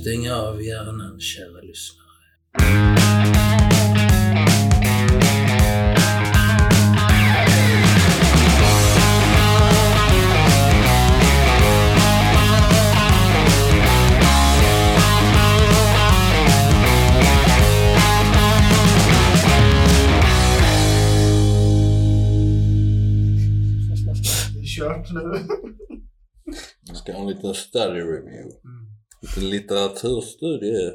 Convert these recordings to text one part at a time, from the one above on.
Stäng av hjärnan, kära lyssnare. Nu. Vi ska ha en liten study review. Mm. Lite litteraturstudie.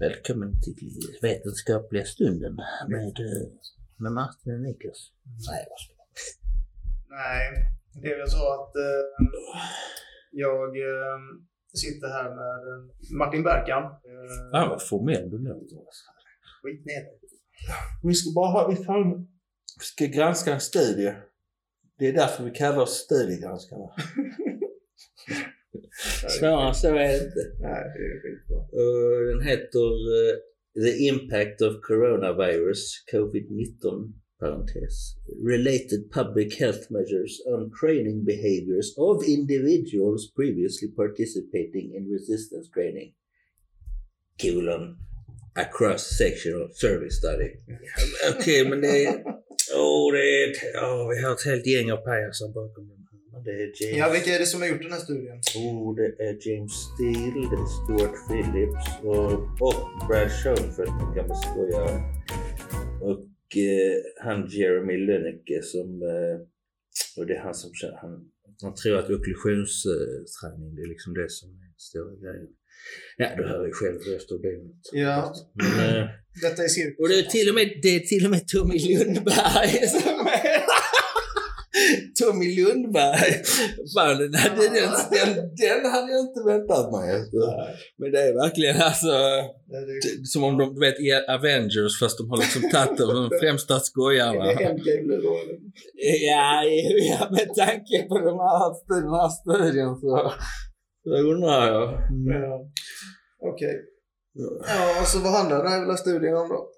Välkommen till Vetenskapliga stunden med, eh, med Martin och Niklas. Nej, vad ska Nej, det är väl så att eh, jag eh, sitter här med eh, Martin Berkan. Eh, Fan vad formell du låter. Skit ner. Vi ska bara ha, vi fan, vi ska granska en studie. Det är därför vi kallar oss studiegranskarna. Svårare än så är det inte. Nej, det är skitbra. Och den heter eh, The Impact of Coronavirus COVID-19 parentes, related public health measures on training behaviors of individuals previously participating in resistance training. Colon. Across sectional service study. Okej, men det är... Åh, det är... Åh, vi har ett helt gäng av pajaser bakom den här. Det är James... Ja, vilka är det som har gjort den här studien? Oh, det är James Steele, det är Stuart Phillips och, och Brad Schoenfeld, en gammal skojare. Och eh, han Jeremy Lönecke som, eh, och det är han som han, han tror att okklusionsträning, det är liksom det som är stora grejen. Ja, du hör ju själv något. Ja. Men, eh, Detta är cirkus. och det är till och med, det är till och med Tommy Lundberg som är... Tommy Lundberg. Fan, den, hade, den, den, den hade jag inte väntat mig. Men det är verkligen alltså Det som om de, du vet, i Avengers fast de har liksom tagit de främsta skojarna. Ja, ja, med tanke på den här, den här studien så, så undrar jag. Ja. Okej. Ja, så vad handlar den här jävla studien om då?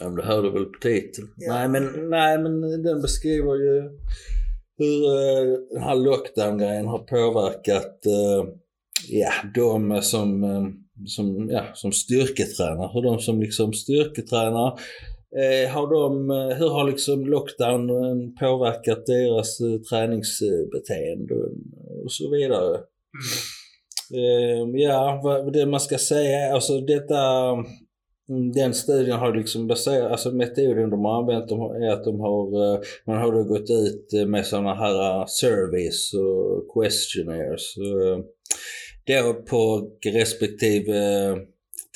Ja, men det hörde väl på titeln. Ja. Nej, men, nej, men den beskriver ju hur eh, den här lockdown-grejen har påverkat eh, ja, de som, eh, som, ja, som styrketränar. Hur de som liksom styrketränar, eh, har de, eh, hur har liksom lockdown eh, påverkat deras eh, träningsbeteende och så vidare. Eh, ja, vad det man ska säga, är, alltså detta, mm, den studien har liksom baserat, alltså metoden de har använt de har, är att de har, eh, man har då gått ut eh, med sådana här eh, surveys och questionnaires. Då på respektive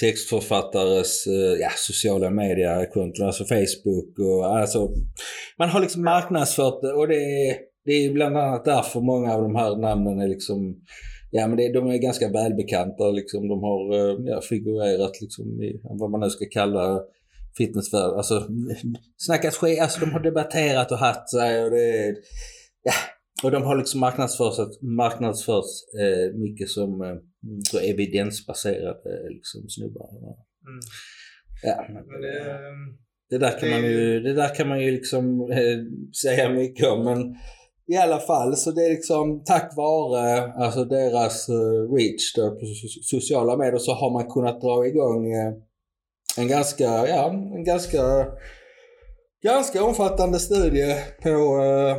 textförfattares ja, sociala mediekonton, alltså Facebook och alltså man har liksom marknadsfört det och det är, det är bland annat därför många av de här namnen är liksom Ja men det, de är ganska välbekanta liksom. De har eh, ja, figurerat liksom i vad man nu ska kalla fitnessvärlden. Alltså snackat skit, alltså de har debatterat och haft sig och det ja. Och de har liksom marknadsförts, marknadsförts eh, mycket som eh, så evidensbaserade liksom snubbar. Mm. Ja, Men det, ehm, det där kan man ju, det där kan man ju liksom eh, säga mycket om men i alla fall så det är liksom tack vare alltså deras eh, reach där på so- sociala medier så har man kunnat dra igång eh, en ganska, ja en ganska ganska omfattande studie på eh,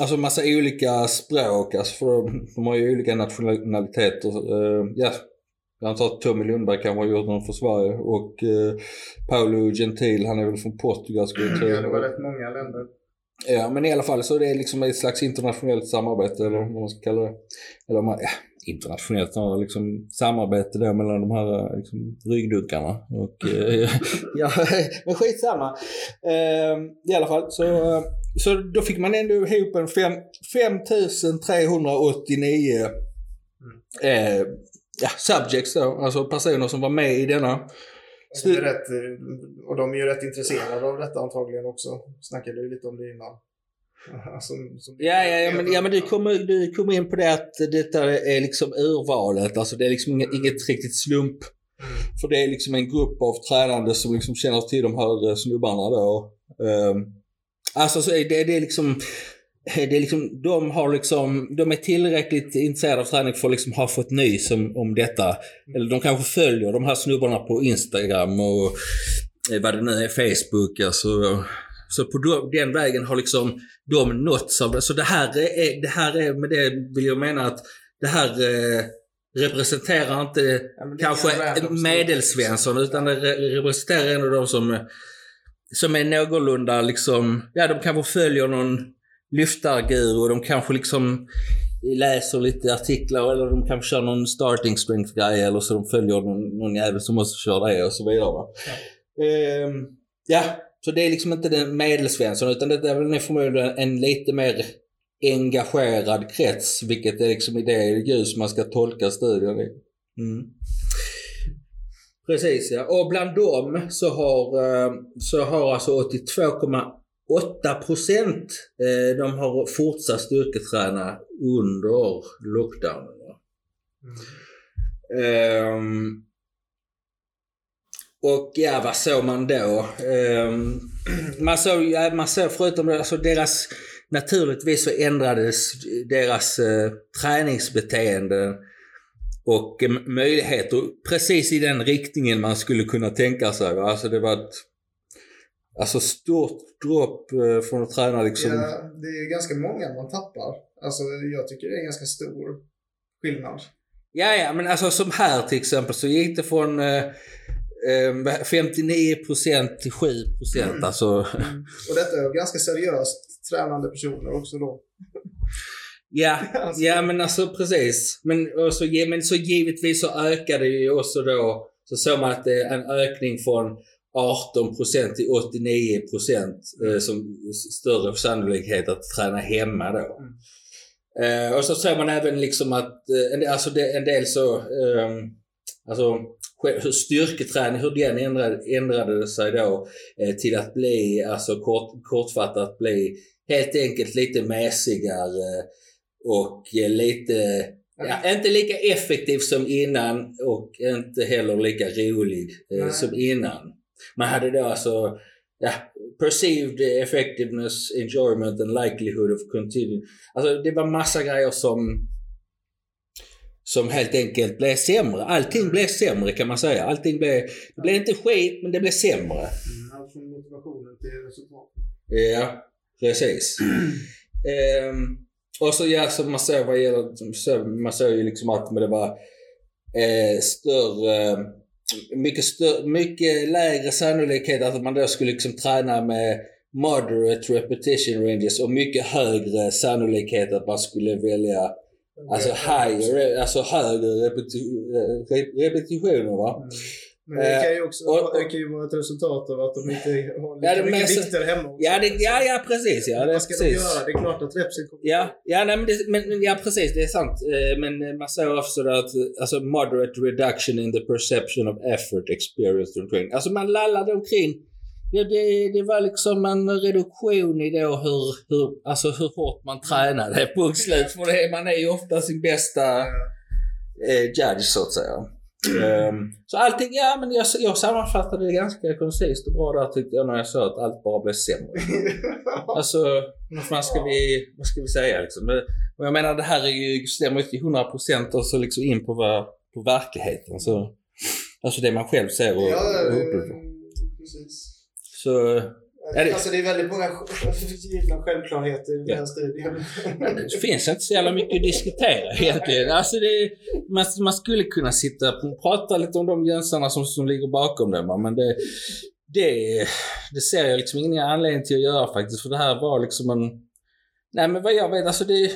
alltså massa olika språk alltså för de, de har ju olika nationaliteter. Ja, jag antar att Tommy Lundberg kanske har gjort någon för Sverige och Paolo Gentil, han är väl från Portugal skulle jag tro. ja, det var rätt många länder. Ja, men i alla fall så är det liksom ett slags internationellt samarbete eller vad man ska kalla det. Eller man, ja, internationellt ja, liksom samarbete då mellan de här liksom, ryggduckarna. Och, eh, ja, men skitsamma. Eh, I alla fall så, eh, så då fick man ändå ihop en fem, 5389 eh, ja, subjects då, alltså personer som var med i denna. Det är rätt, eh, och de är ju rätt intresserade av detta antagligen också. Snackade ju lite om det innan. Som, som Ja, ja, ja, men, ja, men du kommer du in på det att detta är liksom urvalet. Alltså det är liksom inget, inget riktigt slump. För det är liksom en grupp av tränande som liksom känner till de här eh, snubbarna då. Um, alltså så är det, det är liksom det är liksom, de har liksom, de är tillräckligt intresserade av träning för att liksom ha fått nys om, om detta. Eller de kanske följer de här snubbarna på Instagram och eh, vad det nu är, Facebook. Alltså, så på den vägen har liksom de nåtts av det. Så det här är, det här är, med det vill jag mena att det här eh, representerar inte Ja, kanske medelsvensson utan det re- representerar en av de som, som är någorlunda liksom, ja de kanske följer någon lyftarguru och de kanske liksom läser lite artiklar eller de kanske kör någon starting strength guy eller så de följer någon, någon jävel som måste köra det och så vidare. Va? Ehm, ja, så det är liksom inte den medelsvensson utan det är väl förmodligen en lite mer engagerad krets, vilket är liksom i det ljus man ska tolka studien i. Mm. Precis ja. Och bland dem så har, eh, så har alltså 82,8 procent eh, de har fortsatt styrketräna under lockdownen. va. Ehm, och ja, vad såg man då? Ehm, man såg, ja, man såg förutom det, alltså deras, naturligtvis så ändrades deras eh, träningsbeteende och eh, möjligheter precis i den riktningen man skulle kunna tänka sig. Va? Alltså det var ett alltså stort dropp eh, från att träna liksom. Ja, det är ganska många man tappar. Alltså jag tycker det är en ganska stor skillnad. Ja, ja, men alltså som här till exempel så gick det från eh, eh, 59% till 7%. Mm. Alltså, Och detta är ganska seriöst tränande personer också då. ja, Alltså- ja, men alltså precis. Men, så, men så givetvis så ökade ju också då, så såg man att det är en ökning från 18% till 89% eh, som större sannolikhet att träna hemma då. Mm. Eh, och så såg man även liksom att, eh, en del- alltså det, en del så, eh, alltså hur styrketräning, hur den ändrade, ändrade sig då eh, till att bli, alltså kort, kortfattat bli helt enkelt lite mäsigare och lite, ja, inte lika effektiv som innan och inte heller lika rolig eh, som innan. Man hade då alltså ja, perceived effectiveness, enjoyment and likelihood of continuing. Alltså det var massa grejer som som helt enkelt blev sämre. Allting blev sämre kan man säga. Allting blev, det blev inte skit men det blev sämre. Allt från motivationen till resultat. Ja, precis. Ehm, och så ja, så man ser vad gäller, man ser ju liksom att det var eh, större, mycket, mycket lägre sannolikhet att man då skulle liksom träna med moderate repetition ranges och mycket högre sannolikhet att man skulle välja alltså higher, alltså högre repeti, re- repetitioner va. Men det kan ju också Eh, och- det kan ju vara ett resultat av att de inte har lika Ja, mycket vikter hemma. också. Ja, det, ja, ja precis ja. Det Vad ska de precis. göra? Det är klart att repsen kommer. Ja, ja, nej, men, det, men ja precis, det är sant. Eh, Men eh, man säger också att eh, alltså moderate reduction in the perception of effort experienced during training. Alltså man lallade omkring. Det, det, det var liksom en reduktion i då hur, hur, alltså hur hårt man tränade. Punkt slut. För det, man är ju ofta sin bästa eh, judge så att säga. Ehm, så allting, ja men jag, jag sammanfattade det ganska koncist och bra där tyckte jag när jag sa att allt bara blev sämre. Alltså, vad fan ska vi, vad ska vi säga liksom? Men, jag menar det här är ju, stämmer ju till 100% och så liksom in på, vad, på verkligheten. Så, alltså det man själv ser och, ja, och upplever. precis. Så, det- Alltså det är väldigt många givna självklarheter i den här studien. det finns inte så jävla mycket att diskutera egentligen. Alltså det, man, man skulle kunna sitta och prata lite om de jänsarna som, som ligger bakom det. Men det, det, det ser jag liksom ingen anledning till att göra faktiskt. För det här var liksom en... Nej men vad jag vet, alltså det...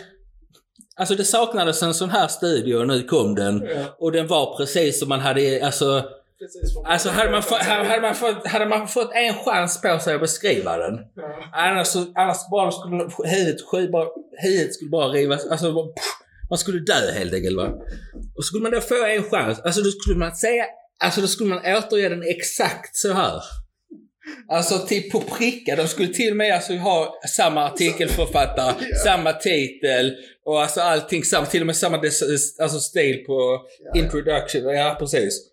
Alltså det saknades en sån här studie och nu kom den. Ja, Och den var precis som man hade, alltså... precis. Alltså hade man, fått, hade, man, fått, hade man fått en chans på sig att beskriva den. Ja. Annars, annars bara skulle huvudet, bara, huvudet skulle bara rivas. Alltså, bara, man skulle dö helt enkelt. Va? Och skulle man då få en chans, alltså då skulle man säga, alltså då skulle man återge den exakt så här. Alltså typ på pricka. De skulle till och med alltså ha samma artikelförfattare, Ja. samma titel och alltså allting samma, till och med samma alltså stil på ja. introduction. Ja, precis.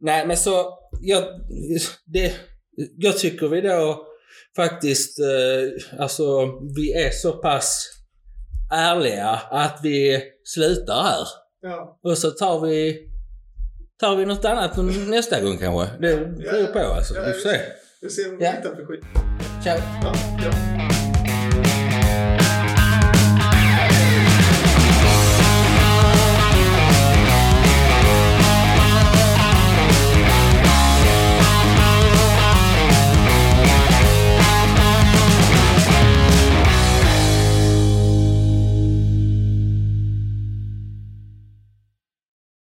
Nej, men så... Jag, det, jag tycker vi då faktiskt... Eh, alltså, vi är så pass ärliga att vi slutar här. Ja. Och så tar vi... Tar vi något annat nästa gång kanske. Det beror på alltså. Vi får se. Vi ser vad vi Ja. hittar för skit. Ciao. Ja, ja.